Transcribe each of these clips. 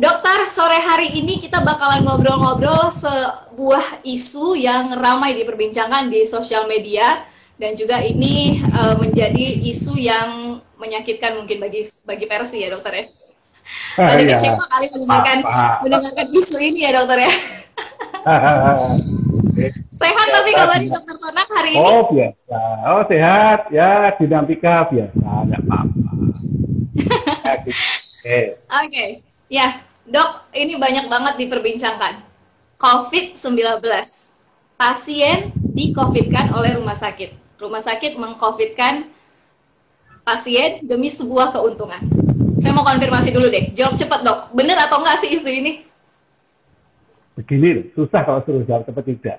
dokter, sore hari ini kita bakalan ngobrol-ngobrol sebuah isu yang ramai diperbincangkan di sosial media dan juga ini uh, menjadi isu yang menyakitkan mungkin bagi bagi Persi ya dokter ya. Ah, Ada iya. kecewa kali mendengarkan mendengarkan isu ini ya dokter ya. sehat ya, tapi kabarnya dokter Tonak hari ini? Oh biasa, oh sehat ya dinamika biasa, tidak apa-apa. Oke, okay. ya dok, ini banyak banget diperbincangkan. COVID-19, pasien di-COVID-kan oleh rumah sakit. Rumah sakit meng-COVID-kan pasien demi sebuah keuntungan. Saya mau konfirmasi dulu deh, jawab cepat dok, benar atau enggak sih isu ini? Begini, susah kalau suruh jawab cepat tidak.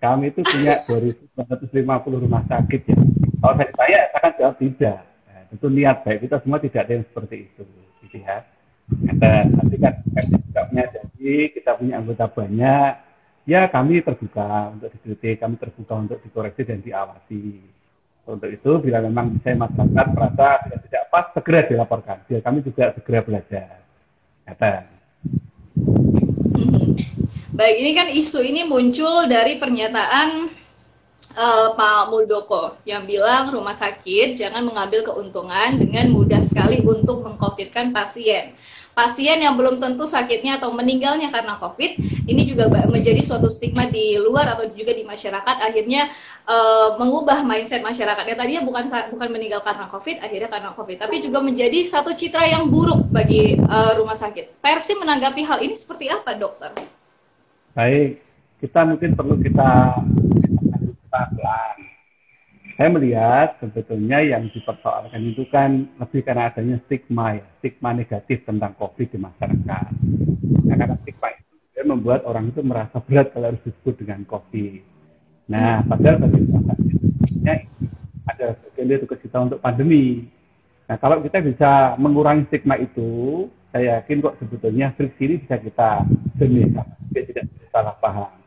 Kami itu punya 2.950 rumah sakit ya. Kalau saya tanya, saya akan jawab tidak. Nah, tentu niat baik kita semua tidak ada yang seperti itu. Gitu ya. Dan nanti kan kita punya jadi, kita punya anggota banyak, ya kami terbuka untuk dikritik, kami terbuka untuk dikoreksi dan diawasi. Untuk itu, bila memang saya masyarakat merasa tidak, tidak pas, segera dilaporkan. Biar kami juga segera belajar. Kata. Baik, ini kan isu ini muncul dari pernyataan uh, Pak Muldoko yang bilang rumah sakit jangan mengambil keuntungan dengan mudah sekali untuk mengcovidkan pasien. Pasien yang belum tentu sakitnya atau meninggalnya karena COVID, ini juga menjadi suatu stigma di luar atau juga di masyarakat. Akhirnya uh, mengubah mindset masyarakat. Ya tadinya bukan bukan meninggal karena COVID, akhirnya karena COVID, tapi juga menjadi satu citra yang buruk bagi uh, rumah sakit. Persi menanggapi hal ini seperti apa, dokter? Baik, kita mungkin perlu kita pelan. Saya melihat sebetulnya yang dipersoalkan itu kan lebih karena adanya stigma ya, stigma negatif tentang COVID di masyarakat. Nah, karena stigma itu dia membuat orang itu merasa berat kalau harus disebut dengan COVID. Nah, padahal bagi masyarakat ada bagian itu kita untuk pandemi. Nah, kalau kita bisa mengurangi stigma itu, saya yakin kok sebetulnya friksi ini bisa kita benih, dia tidak salah paham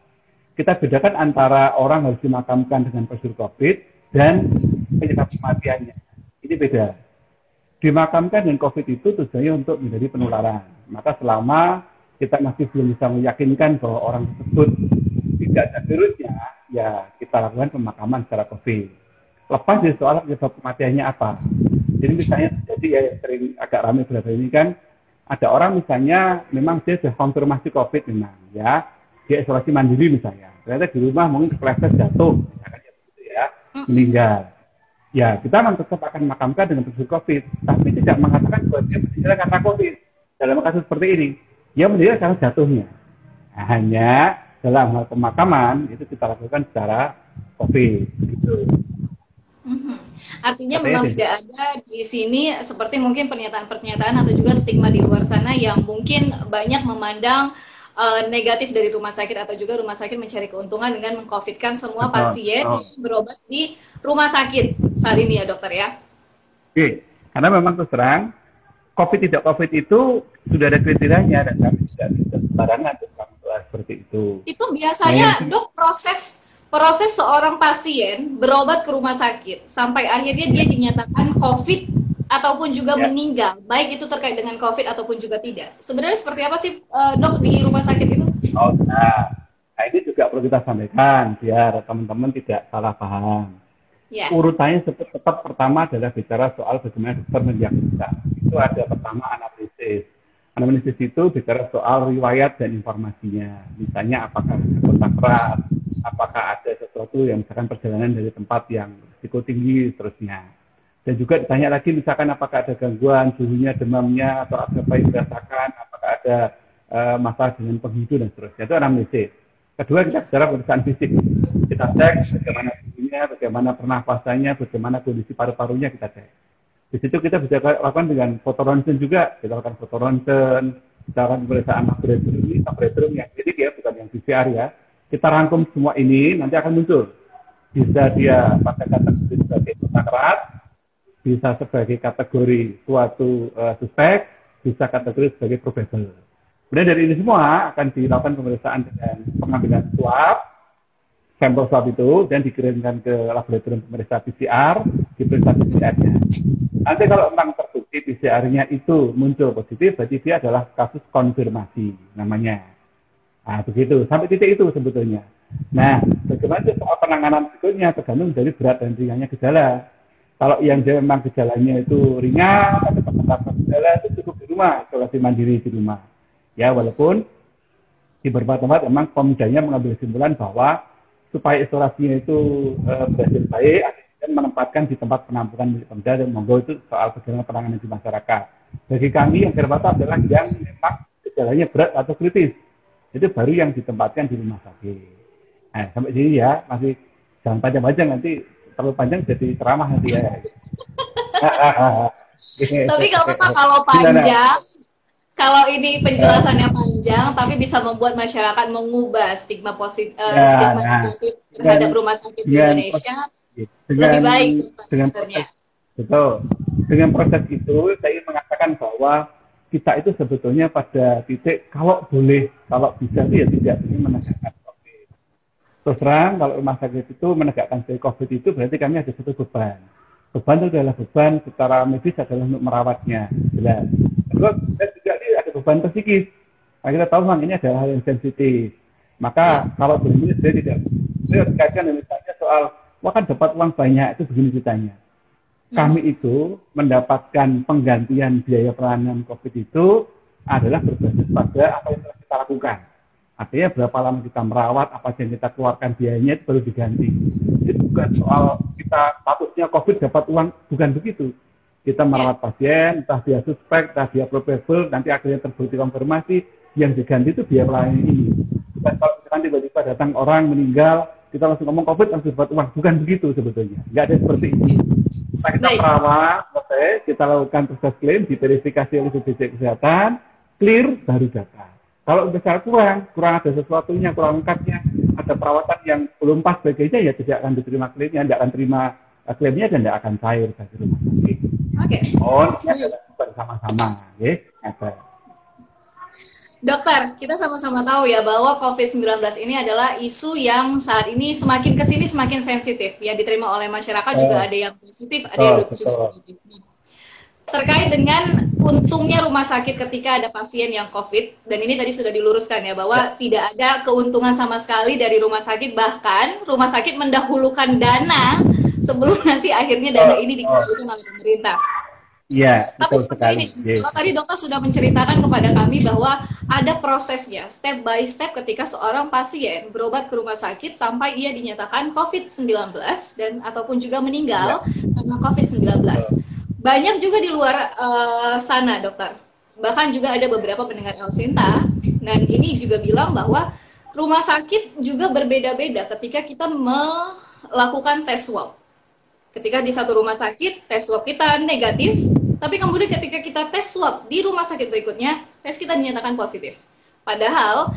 kita bedakan antara orang harus dimakamkan dengan prosedur COVID dan penyebab kematiannya. Ini beda. Dimakamkan dengan COVID itu tujuannya untuk menjadi penularan. Maka selama kita masih belum bisa meyakinkan bahwa orang tersebut tidak ada virusnya, ya kita lakukan pemakaman secara COVID. Lepas dari soal penyebab kematiannya apa. Jadi misalnya jadi ya sering agak ramai berada ini kan ada orang misalnya memang dia sudah konfirmasi COVID memang ya dia isolasi mandiri misalnya, ternyata di rumah mungkin kepleset jatuh, misalkan gitu ya, meninggal. Ya, kita memang tetap akan makamkan dengan prosedur COVID, tapi tidak mengatakan bahwa dia meninggal karena COVID. Dalam kasus seperti ini, dia meninggal karena jatuhnya. Nah, hanya dalam hal pemakaman itu kita lakukan secara COVID, gitu. Artinya Katanya memang tidak ada di sini seperti mungkin pernyataan-pernyataan atau juga stigma di luar sana yang mungkin banyak memandang uh, negatif dari rumah sakit atau juga rumah sakit mencari keuntungan dengan mengcovidkan semua pasien oh. yang berobat di rumah sakit saat ini ya dokter ya. Oke, karena memang terus terang COVID tidak COVID itu sudah ada kriterianya dan kami tidak bisa sembarangan tentang seperti itu. Itu biasanya nah, dok proses proses seorang pasien berobat ke rumah sakit sampai akhirnya dia dinyatakan COVID ataupun juga ya. meninggal, baik itu terkait dengan COVID ataupun juga tidak. Sebenarnya seperti apa sih uh, dok di rumah sakit itu? Oh, nah, nah ini juga perlu kita sampaikan biar teman-teman tidak salah paham. Ya. Urutannya tetap, tetap pertama adalah bicara soal bagaimana dokter mendiagnosa. Itu ada pertama anamnesis. Anamnesis itu bicara soal riwayat dan informasinya. Misalnya apakah ada kontak erat, apakah ada sesuatu yang misalkan perjalanan dari tempat yang risiko tinggi, seterusnya dan juga ditanya lagi misalkan apakah ada gangguan suhunya, demamnya, atau apa yang dirasakan, apakah ada uh, masalah dengan penghidu dan seterusnya. Itu anamnesis. Kedua kita bicara pemeriksaan fisik. Kita cek bagaimana suhunya, bagaimana pernafasannya, bagaimana kondisi paru-parunya kita cek. Di situ kita bisa lakukan dengan foto ronsen juga. Kita lakukan foto ronsen, kita lakukan pemeriksaan laboratorium ini, laboratorium yang jadi dia bukan yang PCR ya. Kita rangkum semua ini, nanti akan muncul. Bisa dia pakai kata sebagai kontak erat, bisa sebagai kategori suatu uh, suspek, bisa kategori sebagai probable. Kemudian dari ini semua akan dilakukan pemeriksaan dengan pengambilan swab, sampel swab itu dan dikirimkan ke laboratorium pemeriksa PCR, diperiksa PCR-nya. Nanti kalau memang terbukti PCR-nya itu muncul positif, berarti dia adalah kasus konfirmasi namanya. Nah, begitu. Sampai titik itu sebetulnya. Nah, bagaimana soal penanganan berikutnya tergantung dari berat dan ringannya gejala. Kalau yang memang gejalanya itu ringan, ada pengetatan gejala itu cukup di rumah, isolasi mandiri di rumah. Ya, walaupun di beberapa tempat memang pemudanya mengambil kesimpulan bahwa supaya isolasinya itu uh, berhasil baik, dan menempatkan di tempat penampungan milik Pemda dan monggo itu soal bagaimana penanganan di masyarakat. Bagi kami yang terbatas adalah yang memang gejalanya berat atau kritis. Itu baru yang ditempatkan di rumah sakit. Nah, sampai sini ya, masih jangan panjang-panjang nanti terlalu panjang jadi ceramah nanti ya. Tapi kalau apa kalau panjang, kalau ini penjelasannya panjang, tapi bisa membuat masyarakat mengubah stigma positif, uh, ya, stigma nah, terhadap dengan, rumah sakit di Indonesia dengan, lebih baik dengan proses, betul. Dengan proses itu, saya ingin mengatakan bahwa kita itu sebetulnya pada titik kalau boleh, kalau bisa ya tidak ingin menegakkan. Terus terang, kalau rumah sakit itu menegakkan COVID itu berarti kami ada satu beban. Beban itu adalah beban secara medis adalah untuk merawatnya, jelas. Terus juga beban psikis. Nah, kita tahu memang ini adalah hal yang sensitif. Maka kalau begini saya tidak saya kaitkan misalnya soal wah kan dapat uang banyak itu begini ceritanya. Ya. Kami itu mendapatkan penggantian biaya pelayanan COVID itu adalah berbasis pada apa yang telah kita lakukan. Artinya berapa lama kita merawat, apa yang kita keluarkan biayanya itu baru diganti. Jadi bukan soal kita statusnya COVID dapat uang, bukan begitu kita merawat pasien, entah dia suspek, entah dia probable, nanti akhirnya terbukti konfirmasi, yang diganti itu biaya pelayanan ini. Bukan kalau misalkan tiba-tiba datang orang meninggal, kita langsung ngomong COVID langsung dapat uang. Bukan begitu sebetulnya. Nggak ada seperti itu. Nah, kita merawat, selesai, kita lakukan proses klaim, diverifikasi oleh BPJS Kesehatan, clear, baru datang. Kalau besar kurang, kurang ada sesuatunya, kurang lengkapnya, ada perawatan yang belum pas sebagainya, ya tidak akan diterima klaimnya, tidak akan terima eh, klaimnya dan tidak akan cair bagi rumah sakit. Oke. Okay. Oh, adalah bersama-sama, ya. Dokter, kita sama-sama tahu ya bahwa COVID-19 ini adalah isu yang saat ini semakin ke sini semakin sensitif. Ya diterima oleh masyarakat oh. juga ada yang positif, ada yang oh, juga negatif. Terkait dengan untungnya rumah sakit ketika ada pasien yang COVID, dan ini tadi sudah diluruskan ya bahwa ya. tidak ada keuntungan sama sekali dari rumah sakit, bahkan rumah sakit mendahulukan dana sebelum nanti akhirnya dana ini dikembalikan oleh pemerintah. Iya, Tapi sekali. Ini, kalau tadi dokter sudah menceritakan kepada kami bahwa ada prosesnya, step by step ketika seorang pasien berobat ke rumah sakit sampai ia dinyatakan COVID-19 dan ataupun juga meninggal ya. karena COVID-19. Banyak juga di luar uh, sana, dokter. Bahkan juga ada beberapa pendengar El Sinta dan ini juga bilang bahwa rumah sakit juga berbeda-beda ketika kita melakukan tes swab Ketika di satu rumah sakit, tes swab kita negatif, tapi kemudian ketika kita tes swab di rumah sakit berikutnya, tes kita dinyatakan positif. Padahal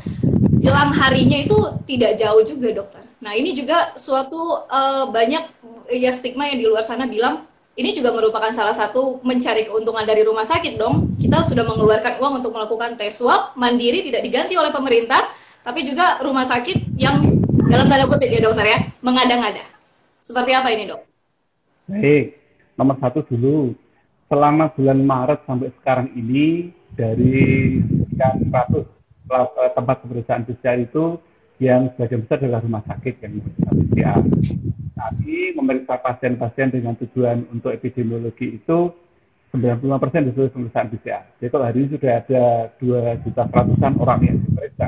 jelang harinya itu tidak jauh juga dokter. Nah ini juga suatu uh, banyak ya stigma yang di luar sana bilang ini juga merupakan salah satu mencari keuntungan dari rumah sakit dong. Kita sudah mengeluarkan uang untuk melakukan tes swab mandiri tidak diganti oleh pemerintah, tapi juga rumah sakit yang dalam tanda kutip ya dokter ya mengada-ngada. Seperti apa ini dok? Baik, nomor satu dulu. Selama bulan Maret sampai sekarang ini, dari sekian ratus eh, tempat pemeriksaan PCR itu, yang sebagian besar adalah rumah sakit yang memeriksa PCR. Kami memeriksa pasien-pasien dengan tujuan untuk epidemiologi itu 95% dari seluruh pemeriksaan PCR. Jadi kalau hari ini sudah ada 2 juta seratusan orang yang diperiksa.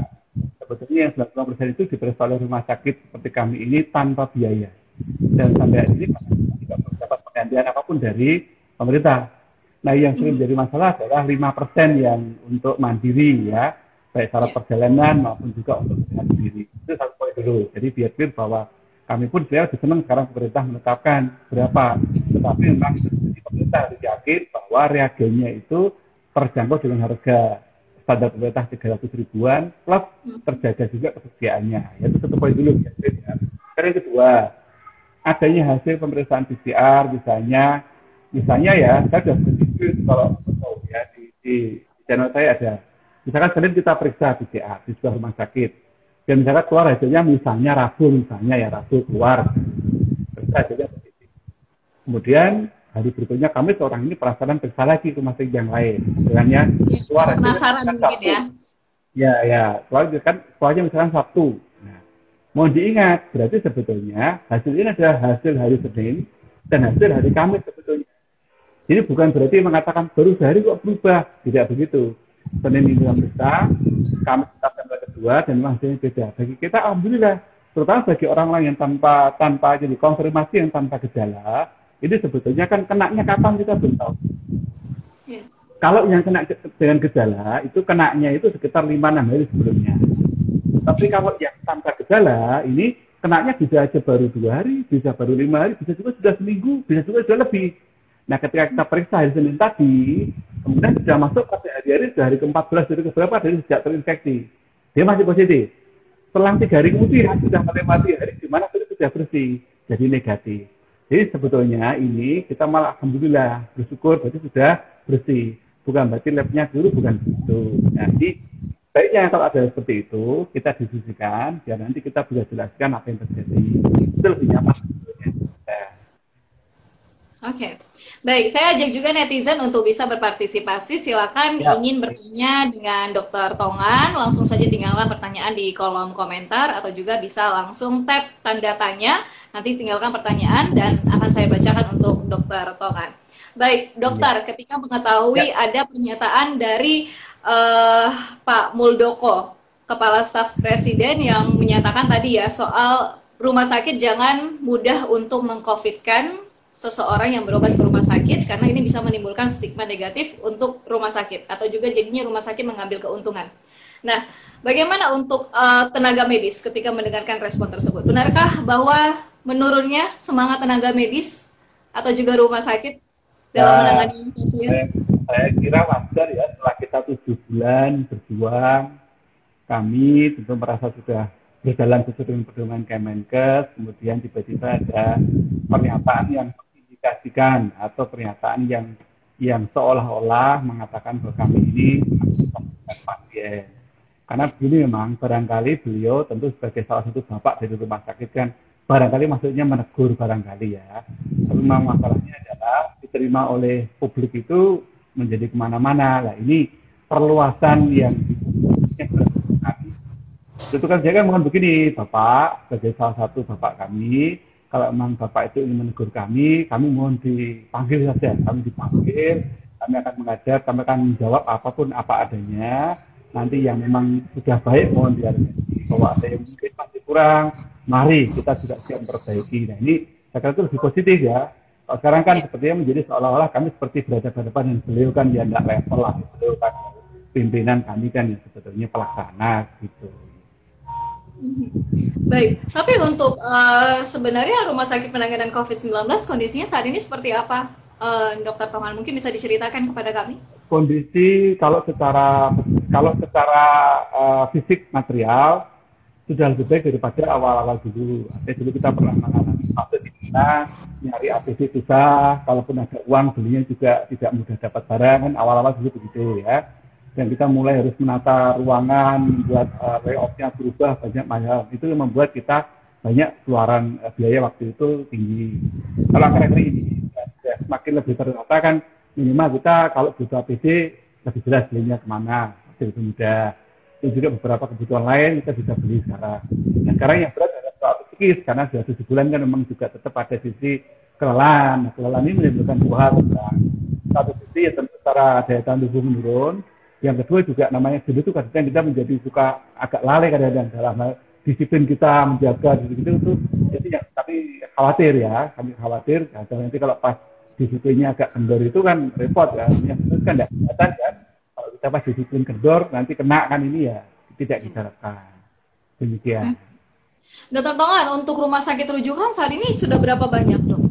Sebetulnya yang 95% itu diperiksa oleh rumah sakit seperti kami ini tanpa biaya. Dan sampai hari ini tidak mendapat penggantian apa pun dari pemerintah. Nah, yang sering menjadi masalah adalah lima persen yang untuk mandiri ya, baik syarat perjalanan maupun juga untuk dengan diri. Itu satu poin dulu. Jadi biar clear bahwa kami pun sebenarnya lebih senang sekarang pemerintah menetapkan berapa. Tetapi memang pemerintah harus yakin bahwa reagennya itu terjangkau dengan harga standar pemerintah 300 ribuan plus terjaga juga ketersediaannya. Itu satu poin dulu ya. Sekarang yang kedua, adanya hasil pemeriksaan PCR misalnya misalnya ya saya sudah berdiskusi kalau ya di, di channel saya ada misalkan Senin kita periksa PCR di sebuah rumah sakit Dan misalnya keluar hasilnya misalnya Rabu misalnya ya Rabu keluar hasilnya positif. Kemudian hari berikutnya kami seorang ini penasaran periksa lagi ke rumah sakit yang lain. Misalnya ya, keluar penasaran mungkin Sabtu. ya. Ya ya, keluar kan keluarnya misalnya Sabtu. Nah, mohon diingat berarti sebetulnya hasil ini adalah hasil hari Senin dan hasil hari Kamis sebetulnya. Jadi bukan berarti mengatakan baru sehari kok berubah, tidak begitu. Senin ini yang besar, Kamis tetap tanggal kedua dan hasilnya beda. Bagi kita alhamdulillah, terutama bagi orang lain yang tanpa tanpa jadi konfirmasi yang tanpa gejala, ini sebetulnya kan kenaknya kapan kita belum tahu. Yeah. Kalau yang kena dengan gejala itu kenaknya itu sekitar 5-6 hari sebelumnya. Tapi kalau yang tanpa gejala ini kenaknya bisa aja baru dua hari, bisa baru lima hari, bisa juga sudah seminggu, bisa juga sudah lebih. Nah, ketika kita periksa hari Senin tadi, kemudian sudah masuk pada hari-hari hari ke-14, hari ke-berapa dari sejak terinfeksi. Dia masih positif. Selang tiga hari kemudian sudah melewati hari di mana itu sudah bersih, jadi negatif. Jadi sebetulnya ini kita malah alhamdulillah bersyukur berarti sudah bersih. Bukan berarti labnya dulu bukan begitu. Nah, jadi baiknya kalau ada seperti itu kita diskusikan biar nanti kita bisa jelaskan apa yang terjadi. Itu lebih nyaman. Oke, okay. baik. Saya ajak juga netizen untuk bisa berpartisipasi. Silakan ya. ingin bertanya dengan Dokter Tongan, langsung saja tinggalkan pertanyaan di kolom komentar atau juga bisa langsung tap tanda tanya. Nanti tinggalkan pertanyaan dan akan saya bacakan untuk Dokter Tongan. Baik, Dokter, ya. ketika mengetahui ya. ada pernyataan dari uh, Pak Muldoko, Kepala Staf Presiden yang menyatakan tadi ya soal rumah sakit jangan mudah untuk mengcovidkan seseorang yang berobat ke rumah sakit karena ini bisa menimbulkan stigma negatif untuk rumah sakit atau juga jadinya rumah sakit mengambil keuntungan. Nah, bagaimana untuk uh, tenaga medis ketika mendengarkan respon tersebut? Benarkah bahwa menurunnya semangat tenaga medis atau juga rumah sakit dalam nah, menangani pasien? Saya, saya kira wajar ya setelah kita tujuh bulan berjuang, kami tentu merasa sudah berjalan sesuai dengan pedoman Kemenkes, kemudian tiba-tiba ada pernyataan yang mengindikasikan atau pernyataan yang yang seolah-olah mengatakan bahwa kami ini pasien. Karena begini memang barangkali beliau tentu sebagai salah satu bapak dari rumah sakit kan barangkali maksudnya menegur barangkali ya. Tapi memang masalahnya adalah diterima oleh publik itu menjadi ke mana-mana. Lah ini perluasan yang itu kan saya kan mohon begini Bapak sebagai salah satu Bapak kami kalau memang Bapak itu ingin menegur kami, kami mohon dipanggil saja. Kami dipanggil, kami akan mengajar, kami akan menjawab apa pun apa adanya. Nanti yang memang sudah baik mohon dihargai. Bahwa ada yang mungkin masih kurang, mari kita juga siap memperbaiki. Nah ini saya kira itu lebih positif ya. Kalau sekarang kan sepertinya menjadi seolah-olah kami seperti berada di depan yang beliau kan ya tidak level lah. Beliau kan pimpinan kami kan yang sebetulnya pelaksana gitu. Baik, tapi untuk uh, sebenarnya rumah sakit penanganan COVID-19 kondisinya saat ini seperti apa, uh, Dokter Tongan? Mungkin bisa diceritakan kepada kami? Kondisi kalau secara kalau secara uh, fisik material sudah lebih baik daripada awal-awal dulu. Artinya dulu kita pernah mengalami fase di mana nyari APC susah, kalaupun ada uang belinya juga tidak mudah dapat barang kan awal-awal dulu begitu ya dan kita mulai harus menata ruangan, buat uh, layoutnya berubah banyak macam. Itu membuat kita banyak keluaran uh, biaya waktu itu tinggi. Kalau akhir-akhir ini ya, semakin lebih tertata kan minimal kita kalau butuh APD lebih jelas belinya ke mana, lebih mudah. Dan juga beberapa kebutuhan lain kita bisa beli sekarang. Nah, sekarang yang berat adalah soal psikis karena sudah tujuh bulan kan memang juga tetap ada sisi kelelahan. Kelelahan ini menimbulkan dua hal. Satu sisi ya tentu secara daya tahan tubuh menurun, yang kedua juga namanya dulu itu kadang kita menjadi suka agak lalai kadang-kadang dalam hal disiplin kita menjaga gitu-gitu itu. Jadi yang tapi khawatir ya kami khawatir. Kadang nanti kalau pas disiplinnya agak kendor itu kan repot ya. Yang itu kan tidak kelihatan kan. Kalau kita pas disiplin kendor nanti kena kan ini ya tidak diharapkan. Demikian. Dokter Tongan untuk rumah sakit rujukan saat ini sudah berapa banyak dok?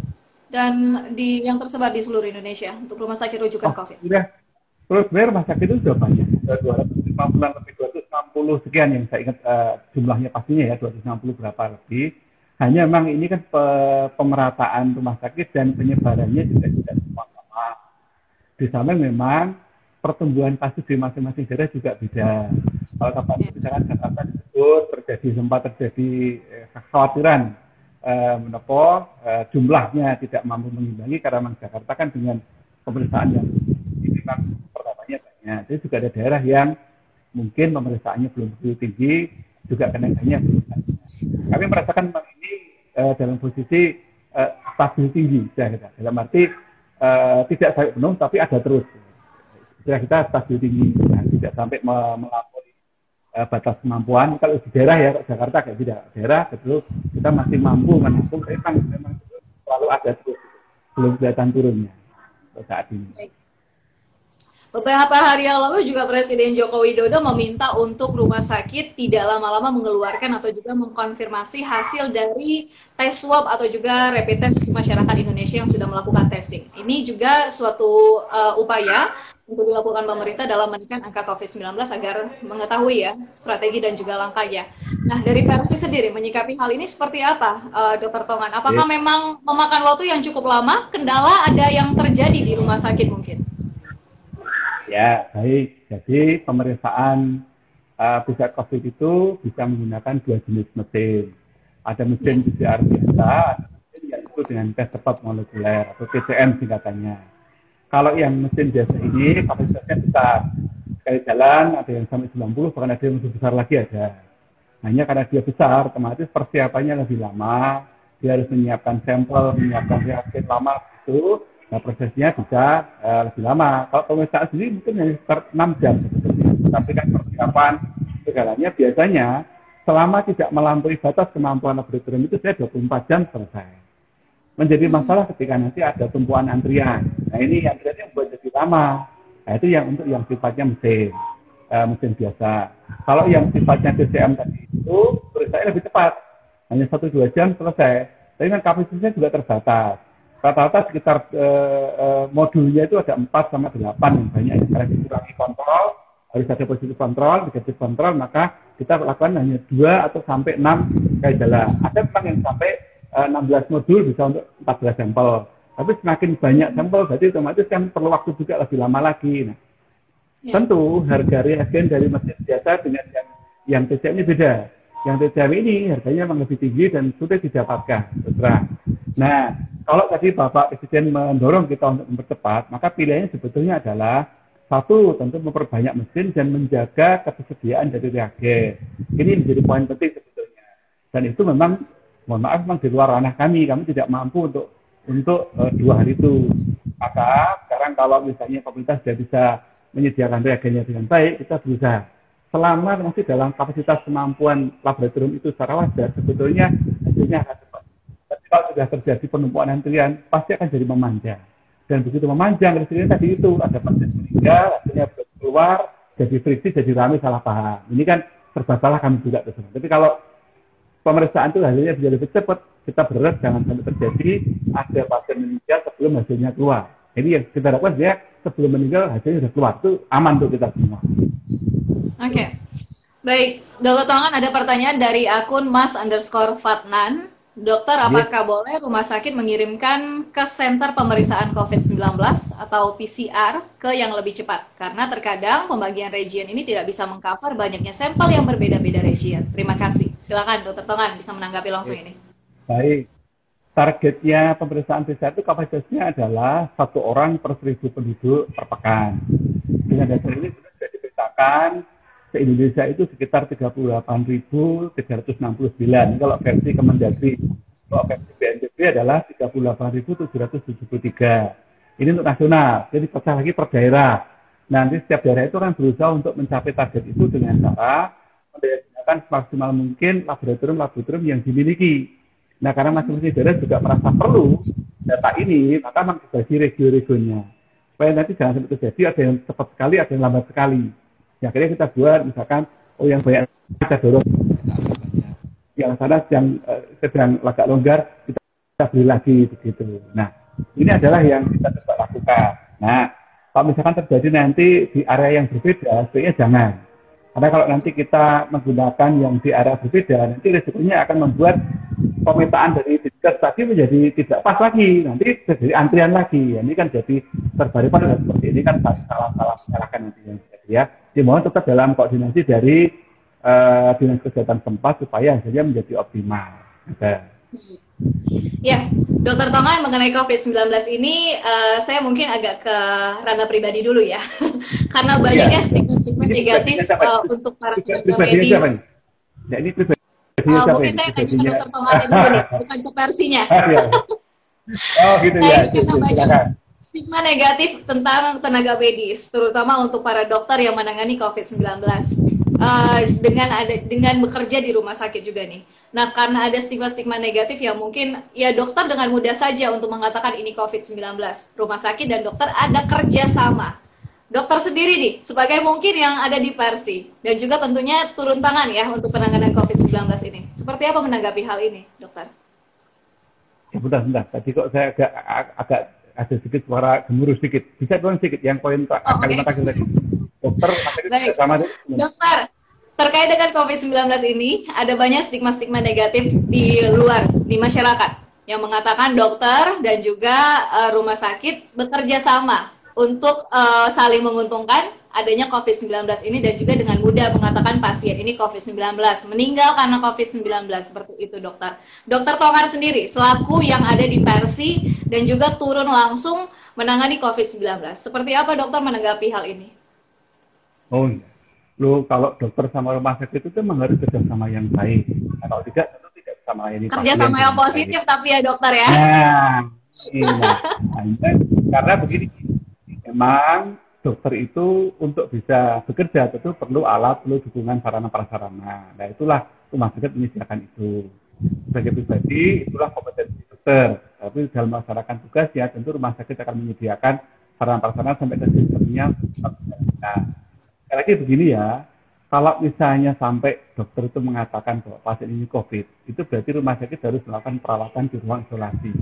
Dan di yang tersebar di seluruh Indonesia untuk rumah sakit rujukan oh, COVID? Sudah Terus sebenarnya rumah sakit itu sudah banyak, sudah 250 lebih 260 sekian yang saya ingat uh, jumlahnya pastinya ya 260 berapa lebih. Hanya memang ini kan pe pemerataan rumah sakit dan penyebarannya juga tidak semua sama. Di sana memang pertumbuhan kasus di masing-masing daerah juga beda. Kalau tempat misalkan Jakarta disebut terjadi sempat terjadi eh, kekhawatiran eh, menopo eh, jumlahnya tidak mampu mengimbangi karena memang Jakarta kan dengan pemeriksaan yang ini banyak. Jadi juga ada daerah yang mungkin pemeriksaannya belum begitu tinggi, juga kenaikannya belum Kami merasakan ini eh, dalam posisi eh, stabil tinggi, ya, dalam arti eh, tidak sampai penuh tapi ada terus istilah kita stabil tinggi, nah, tidak sampai melampaui uh, batas kemampuan. Kalau di daerah ya, Jakarta kayak tidak daerah, betul kita masih mampu menampung, memang, memang selalu ada terus, belum kelihatan turunnya saat ini. Beberapa hari yang lalu juga Presiden Joko Widodo meminta untuk rumah sakit tidak lama-lama mengeluarkan atau juga mengkonfirmasi hasil dari tes swab atau juga rapid test masyarakat Indonesia yang sudah melakukan testing. Ini juga suatu uh, upaya untuk dilakukan pemerintah dalam menekan angka COVID-19 agar mengetahui ya strategi dan juga langkahnya. Nah, dari versi sendiri menyikapi hal ini seperti apa, uh, Dokter Tongan? Apakah yeah. memang memakan waktu yang cukup lama? Kendala ada yang terjadi di rumah sakit mungkin? Ya, baik. Jadi pemeriksaan uh, PCR COVID itu bisa menggunakan dua jenis mesin. Ada mesin PCR biasa, ada mesin yang itu dengan tes cepat molekuler atau TCM singkatannya. Kalau yang mesin biasa ini kapasitasnya besar. Sekali jalan ada yang sampai 90, bahkan ada yang lebih besar lagi ada. Hanya karena dia besar, otomatis persiapannya lebih lama. Dia harus menyiapkan sampel, menyiapkan reagen lama itu Nah prosesnya bisa uh, lebih lama. Kalau pemeriksaan sendiri mungkin hanya sekitar 6 jam. Tapi kan persiapan segalanya biasanya selama tidak melampaui batas kemampuan laboratorium itu saya 24 jam selesai. Menjadi masalah ketika nanti ada tumpuan antrian. Nah ini antriannya buat jadi lama. Nah itu yang untuk yang sifatnya mesin, uh, mesin biasa. Kalau yang sifatnya TCM tadi itu saya lebih cepat, hanya satu dua jam selesai. Tapi kan kapasitasnya juga terbatas rata-rata sekitar uh, uh, modulnya itu ada 4 sama 8 yang banyak. Yang karena dikurangi kontrol harus ada positif kontrol, negatif kontrol maka kita lakukan hanya 2 atau sampai 6 kayak jalan. Ada memang yang sampai eh, 16 modul bisa untuk 14 sampel. Tapi semakin banyak sampel berarti otomatis kan perlu waktu juga lebih lama lagi. Nah, ya. tentu harga reagen dari mesin biasa dengan yang yang TCM ini beda. Yang TCM ini harganya memang lebih tinggi dan sudah didapatkan terang. Nah, kalau tadi Bapak Presiden mendorong kita untuk mempercepat, maka pilihannya sebetulnya adalah satu, tentu memperbanyak mesin dan menjaga ketersediaan dari reagen. Ini menjadi poin penting sebetulnya. Dan itu memang, mohon maaf, memang di luar ranah kami. Kami tidak mampu untuk untuk uh, dua hari itu. Maka sekarang kalau misalnya pemerintah sudah bisa menyediakan reagennya dengan baik, kita berusaha. Selama masih dalam kapasitas kemampuan laboratorium itu secara wajar, sebetulnya hasilnya akan kalau sudah terjadi penumpukan antrian, pasti akan jadi memanjang. Dan begitu memanjang, resikonya tadi itu ada pasien meninggal, akhirnya keluar, jadi friksi, jadi rame, salah paham. Ini kan serba salah kami juga. Tersebut. Tapi kalau pemeriksaan itu hasilnya bisa lebih cepat, kita berharap jangan sampai terjadi ada pasien meninggal sebelum hasilnya keluar. Jadi yang kita lakukan dia sebelum meninggal hasilnya sudah keluar. Itu aman untuk kita semua. Oke. Okay. Baik, Dokter Tongan ada pertanyaan dari akun Mas underscore Fatnan. Dokter, iya. apakah yeah. boleh rumah sakit mengirimkan ke center pemeriksaan COVID-19 atau PCR ke yang lebih cepat? Karena terkadang pembagian region ini tidak bisa mengcover banyaknya sampel yang berbeda-beda region. Terima kasih. Silakan Dokter Tongan bisa menanggapi langsung ini. Baik. Targetnya pemeriksaan PCR itu kapasitasnya adalah satu orang per seribu penduduk per pekan. Dengan dasar ini sudah diberitakan se Indonesia itu sekitar 38.369 kalau versi Kemendagri. Kalau versi BNPB adalah 38.773. Ini untuk nasional, jadi pecah lagi per daerah. Nanti setiap daerah itu akan berusaha untuk mencapai target itu dengan cara mendayakan semaksimal mungkin laboratorium-laboratorium yang dimiliki. Nah, karena masing-masing daerah juga merasa perlu data ini, maka memang dibagi regio-regionnya. Supaya nanti jangan sampai terjadi ada yang cepat sekali, ada yang lambat sekali. Ya, akhirnya kita buat misalkan oh yang banyak kita dorong yang sana yang uh, sedang agak longgar kita, kita beli lagi begitu. Nah, ini adalah yang kita coba lakukan. Nah, kalau misalkan terjadi nanti di area yang berbeda, sebaiknya jangan. Karena kalau nanti kita menggunakan yang di area berbeda, nanti resikonya akan membuat pemetaan dari tes tadi menjadi tidak pas lagi, nanti jadi antrian lagi. Ya, ini kan jadi terbalik pada seperti ini kan salah-salah masyarakat nanti yang jadi ya. Dimohon tetap dalam koordinasi dari uh, dinas kesehatan tempat supaya hasilnya menjadi optimal. Ada. Ya, Dokter Tongan mengenai COVID-19 ini uh, saya mungkin agak ke ranah pribadi dulu ya. Karena iya. banyaknya stigma-stigma negatif uh, untuk para tenaga medis. Ya, ini pribadi uh, mungkin saya tanya ke Dokter Tongan dulu nih, bukan ke versinya. oh, gitu nah, ya. Ini karena banyak stigma negatif tentang tenaga medis, terutama untuk para dokter yang menangani COVID-19. Uh, dengan ada dengan bekerja di rumah sakit juga nih. Nah, karena ada stigma-stigma negatif yang mungkin ya dokter dengan mudah saja untuk mengatakan ini COVID-19. Rumah sakit dan dokter ada kerjasama. Dokter sendiri nih, sebagai mungkin yang ada di Persi, dan juga tentunya turun tangan ya untuk penanganan COVID-19 ini. Seperti apa menanggapi hal ini, dokter? Ya, bentar, bentar. Tadi kok saya agak, agak ada sedikit suara gemuruh sedikit. Bisa tuan sedikit yang poin oh, kalimat okay. tadi. Dokter, sama Dokter, terkait dengan COVID-19 ini, ada banyak stigma-stigma negatif di luar, di masyarakat, yang mengatakan dokter dan juga uh, rumah sakit bekerja sama untuk uh, saling menguntungkan adanya COVID-19 ini dan juga dengan mudah mengatakan pasien ini COVID-19 meninggal karena COVID-19 seperti itu dokter. Dokter Tongar sendiri selaku yang ada di Persi dan juga turun langsung menangani COVID-19. Seperti apa dokter menanggapi hal ini? Oh iya lo kalau dokter sama rumah sakit itu memang harus kerjasama yang baik. Nah, kalau tidak tentu tidak bisa melayani Kerjasama yang positif baik. tapi ya dokter ya. Nah, iya. Nah, karena begini, memang dokter itu untuk bisa bekerja tentu perlu alat, perlu dukungan sarana prasarana. Nah itulah rumah sakit menyediakan itu. Sebagai pribadi itulah kompetensi dokter. Tapi dalam melaksanakan tugas ya tentu rumah sakit akan menyediakan sarana prasarana sampai ke sistemnya. Nah, Sekali lagi begini ya, kalau misalnya sampai dokter itu mengatakan bahwa pasien ini COVID, itu berarti rumah sakit harus melakukan perawatan di ruang isolasi.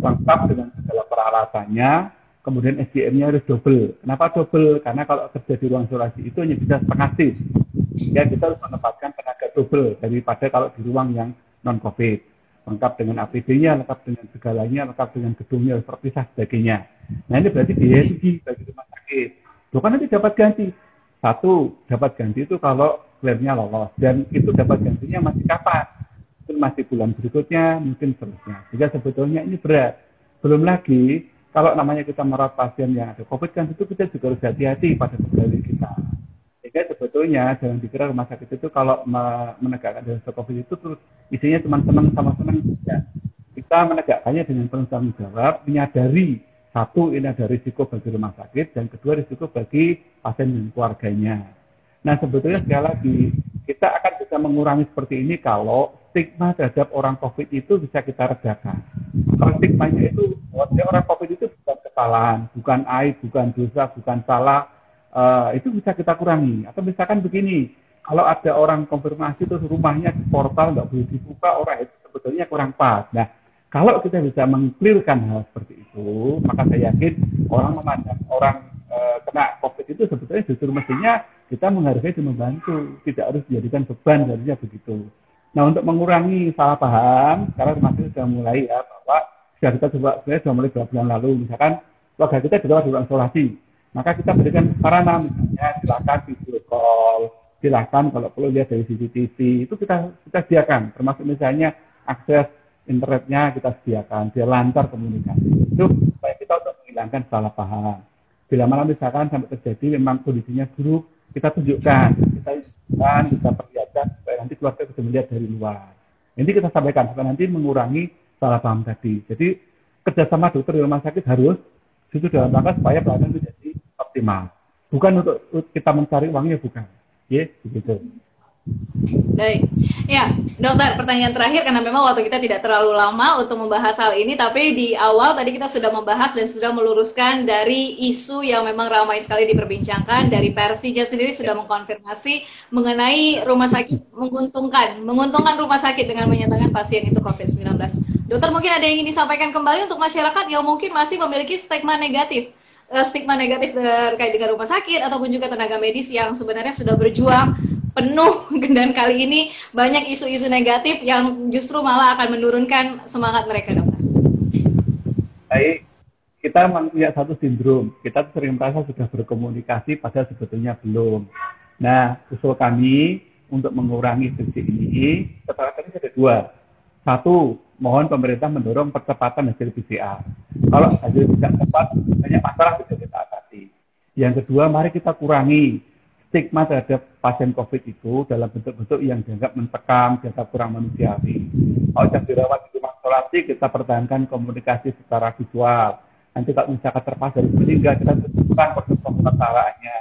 Lengkap dengan segala peralatannya, kemudian SDM-nya harus double. Kenapa double? Karena kalau kerja di ruang isolasi itu hanya bisa setengah shift. Ya kita harus menempatkan tenaga double daripada kalau di ruang yang non-COVID. Lengkap dengan APD-nya, lengkap dengan segalanya, lengkap dengan gedungnya, terpisah sebagainya. Nah ini berarti biaya tinggi bagi rumah sakit. Bukan nanti dapat ganti satu dapat ganti itu kalau klaimnya lolos dan itu dapat gantinya masih kapan? Mungkin masih bulan berikutnya, mungkin seterusnya. Jika sebetulnya ini berat. Belum lagi kalau namanya kita merawat pasien yang ada COVID kan itu kita juga harus hati-hati pada pegawai kita. Sehingga sebetulnya jangan dikira rumah sakit itu kalau menegakkan dari COVID itu terus isinya teman-teman sama senang ya. Kita menegakkannya dengan penuh tanggung jawab, menyadari satu, ini ada risiko bagi rumah sakit, dan kedua, risiko bagi pasien dan keluarganya. Nah, sebetulnya sekali lagi, kita akan bisa mengurangi seperti ini kalau stigma terhadap orang COVID itu bisa kita redakan. Kalau stigmanya itu, orang COVID itu bukan kesalahan, bukan aib, bukan dosa, bukan salah, uh, itu bisa kita kurangi. Atau misalkan begini, kalau ada orang konfirmasi terus rumahnya di portal nggak boleh dibuka, orang itu sebetulnya kurang pas. Nah, kalau kita bisa mengklirkan hal seperti itu, maka saya yakin orang memandang orang e, kena COVID itu sebetulnya justru mestinya kita menghargai dan membantu, tidak harus dijadikan beban harusnya begitu. Nah untuk mengurangi salah paham, sekarang masih sudah mulai ya bahwa sudah kita coba sebenarnya sudah mulai dua bulan lalu, misalkan keluarga kita juga di isolasi, maka kita berikan sarana misalnya silakan video call, silakan kalau perlu lihat dari CCTV itu kita kita sediakan, termasuk misalnya akses internetnya kita sediakan, dia lancar komunikasi. Itu supaya kita untuk menghilangkan salah paham. Bila mana misalkan sampai terjadi memang kondisinya buruk, kita tunjukkan, kita tunjukkan, kita perlihatkan supaya nanti keluarga bisa melihat dari luar. Ini kita sampaikan supaya nanti mengurangi salah paham tadi. Jadi kerjasama dokter di rumah sakit harus justru dalam rangka supaya pelayanan menjadi optimal. Bukan untuk kita mencari uangnya, bukan. Ya, begitu. Baik, ya dokter pertanyaan terakhir karena memang waktu kita tidak terlalu lama untuk membahas hal ini tapi di awal tadi kita sudah membahas dan sudah meluruskan dari isu yang memang ramai sekali diperbincangkan. Dari Persija sendiri sudah mengkonfirmasi mengenai rumah sakit menguntungkan menguntungkan rumah sakit dengan menyatakan pasien itu COVID-19 dokter mungkin ada yang ingin disampaikan kembali untuk masyarakat yang mungkin masih memiliki stigma negatif eh, stigma negatif terkait dengan rumah sakit ataupun juga tenaga medis yang sebenarnya sudah berjuang penuh dan kali ini banyak isu-isu negatif yang justru malah akan menurunkan semangat mereka dokter. Baik, kita punya satu sindrom. Kita sering merasa sudah berkomunikasi, padahal sebetulnya belum. Nah, usul kami untuk mengurangi friksi ini, kata-kata ada dua. Satu, mohon pemerintah mendorong percepatan hasil PCR. Kalau hasil tidak cepat, banyak masalah bisa kita atasi. Yang kedua, mari kita kurangi stigma terhadap pasien COVID itu dalam bentuk-bentuk yang dianggap mencekam, dianggap kurang manusiawi. Kalau yang dirawat di rumah isolasi, kita pertahankan komunikasi secara visual. Nanti kalau misalkan terpaksa dari meninggal, kita tentukan proses pemulasaraannya.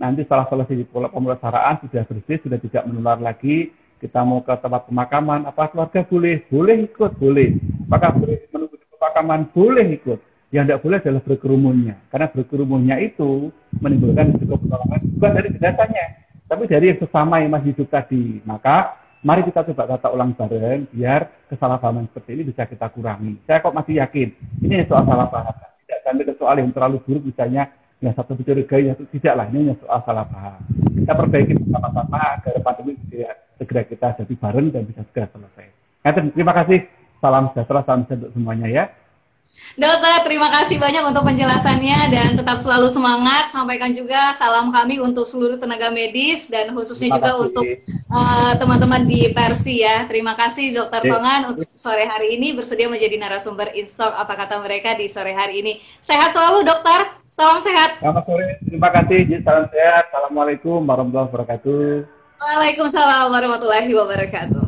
Nanti setelah selesai pemulasaraan sudah bersih, sudah tidak menular lagi, kita mau ke tempat pemakaman, apa keluarga boleh? Boleh ikut, boleh. Apakah boleh menunggu di pemakaman? Boleh ikut yang tidak boleh adalah berkerumunnya. Karena berkerumunnya itu menimbulkan risiko penularan bukan dari jenazahnya, tapi dari yang sesama yang masih hidup tadi. Maka mari kita coba tata ulang bareng biar kesalahpahaman seperti ini bisa kita kurangi. Saya kok masih yakin ini soal salah paham. Tidak sampai ke soal yang terlalu buruk misalnya yang satu mencurigai, yang tidak lah. Ini hanya soal salah paham. Kita perbaiki bersama-sama agar pandemi bisa segera kita jadi bareng dan bisa segera selesai. Nah, terima kasih. Salam sejahtera, salam sehat untuk semuanya ya. Dokter, terima kasih banyak untuk penjelasannya dan tetap selalu semangat. Sampaikan juga salam kami untuk seluruh tenaga medis dan khususnya juga untuk eh, teman-teman uh, di Persi ya. Terima kasih Dokter yeah. Tongan untuk sore hari ini bersedia menjadi narasumber Instok apa kata mereka di sore hari ini. Sehat selalu Dokter. Salam sehat. Selamat sore. Terima kasih. Salam sehat. Assalamualaikum warahmatullahi wabarakatuh. Waalaikumsalam warahmatullahi wabarakatuh.